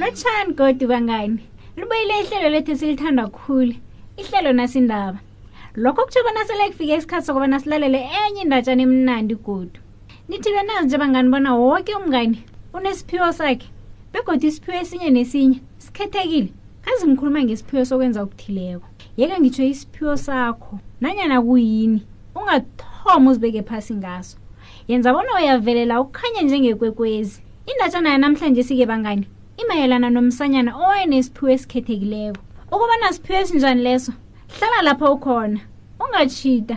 lotshani godi bangani libuyile ihlelo lethu esilithanda khulu ihlelo nasindaba lokho kutsho bona sele kufike isikhathi sokubana silalele enye indatshana emnandi godu nithi benazi nje bangani bona woke umngani unesiphiwo sakhe begodwa isiphiwo esinye nesinye sikhethekile kazi ngikhuluma ngesiphiwo sokwenza okuthileko yeke ngitsho isiphiwo sakho nanyana kuyini ungathoma uzibeke phasi ngaso yenza bona uyavelela ukukhanya njengekwekwezi indatshana yanamhlanje sike bangani imayelana nomsanyana owayenesiphiwo esikhethekileko ukuba nasiphiwo esinjani leso hlala lapho ukhona ungachita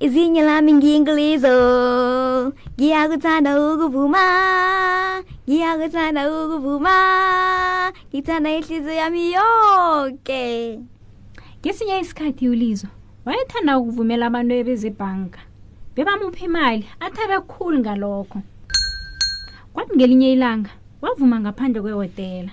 Izinha lá, mingi inglês, oh. Guiago tá na ugo vuma. Guiago tá na ugo vuma. Guita na estes e amioke. ngesinye isikhathi ulizo wayethanda ukuvumela abantu ebezebhanka bebamupha imali athabe khulu ngalokho kwathi ngelinye ilanga wavuma ngaphandle kwehotela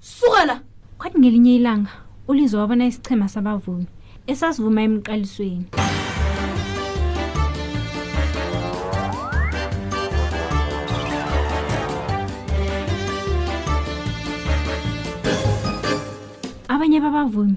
suka la kwathi ngelinye ilanga ulizo wabona isichema sabavumi esasivuma emqalisweni abanye babavumi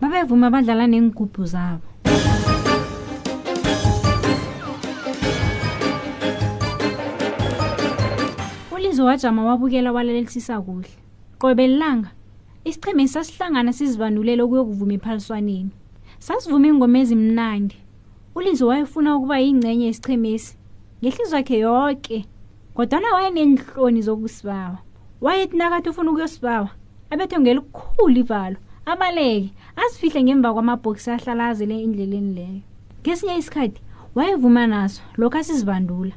babevuma badlala neengubhu zabo ulizo wajama wabukela walalelisisa kuhle qobe lilanga isichemeni sasihlangana sizibandulele ukuyokuvuma ephaliswaneni sasivuma iingoma ezimnandi ulizo wayefuna ukuba yingcenye yesichemesi ngehliziyo yakhe yoke kodwana wayeneenhloni zokusibawa wayethi nakathi ufuna ukuyosibawa abethe ngelikhulu ivalo abaleke azifihle ngemva kwamabhokisi ahlala azele endleleni leyo ngesinye isikhathi wayevuma naso lokho asizibandula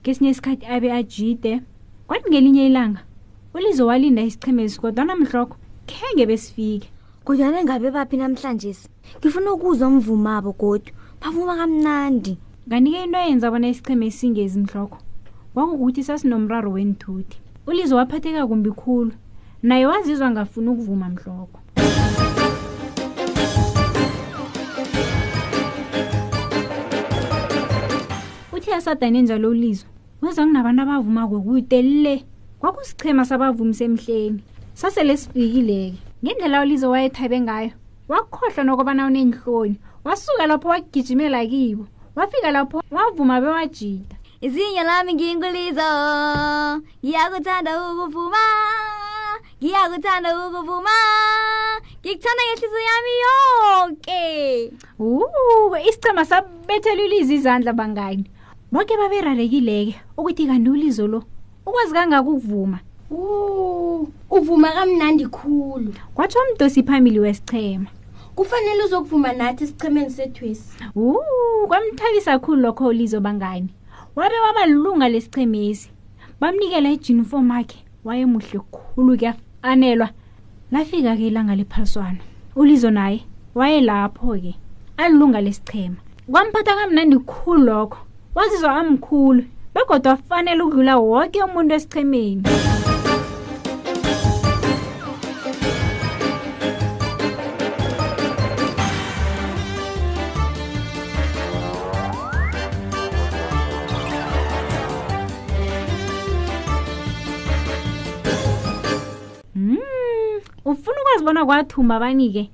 ngesinye isikhathi abe ajide kwathi ngelinye ilanga ulizo walinda isichemezi kodwana mhlokho khenge besifike kodwana engabe baphi namhlanje ngifuna ukuzwa umvumabo godu bavuma kamnandi kanike into ayenza bona isicheme esingezi mhlokho wangokuthi sasinomraro wenthuthi ulizo waphatheka kumbi khulu naye wazizwa ngafuni ukuvuma mhlokho uthi asadane njalo ulizo wezwa kunabantu abavuma kokude le kwakusichema sabavumi semhleni sasele sifikile-ke ngendlela ulizo wayethabe ngayo wakhohlwa nokobana unenhloni wasuka lapho wagijimela kibo wafika lapho wavuma bewajida izinyo lami ngingulizo ngiyakuthanda ukuvuma ngiyakuthanda ukuvuma ngikuthanda ngehliziyo yami yoke Ooh, isiqhema sabethela ulizi izandla bangani. Bonke baberarekileke ukuthi kanti ulizo lo ukwazi kangaka ukuvuma. Ooh, uvuma kamnandi khulu. Kwathi umdosi phambili wesichema. Kufanele uzokuvuma nathi esichemeni sethwesi. Ooh, kwamthabisa khulu lokho ulizo bangani. Wabe wabalunga lesichemezi. Bamnikela ijuniform yakhe wayemuhle khulu kuyafanelwa lafika-ke ilanga lephaliswano ulizo naye wayelapho-ke alilunga lesichema kwamphatha kamnandi khulu lokho wazizwa amkhulu begodwa afanele ukudlula woke umuntu esichemeni Mm, ufuna ukwazi bona kwathumba bani-ke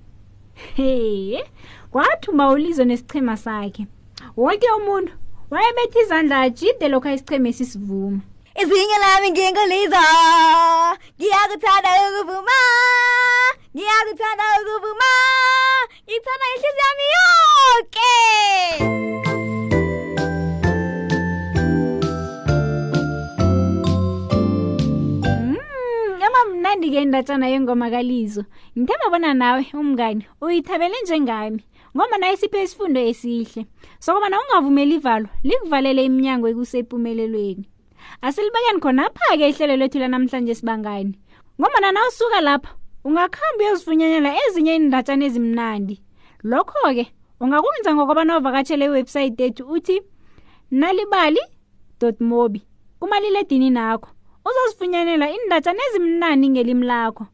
heye kwathumba ulizo nesichema sakhe wonke umuntu wayebetha izandla ajide lokho isichema esisivuma izinyo lami ngingolizo ngiyakuthanda ukuvuma ngiyakuthanda ukuvuma Y para ese sea mi ¡Qué! imnandi-ke indatshana yengoma kalizo ngithemba bona nawe umngani uyithabele njengami ngombana isiphe isifundo esihle sokobana ungavumeli ivalo likuvalele iminyango ekusepumelelweni asilibekeni khonapha-ke ihlelo lethu lanamhlanje sibangani ngombana na usuka lapha ungakhamba uyozifunyanyela ezinye iindatshana ezimnandi lokho-ke ungakwenza ngokobana uvakatshele iwebhsayithi ethu uthi nalibali mobi kumaliledini nakho uzozifunyanela iindatshana ezimnandi ngelimi lakho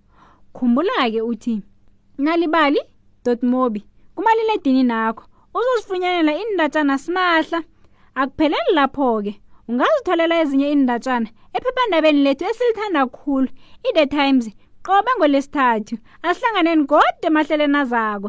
khumbula-ke uthi nalibali dotmobi kumaliledini nakho uzozifunyanela iindatshana simahla akupheleli lapho-ke ungazitholela ezinye iindatshana ephephandabeni lethu esilithanda khulu i-the times qobe ngolesithathu asihlanganeni kodwa emahleleni azako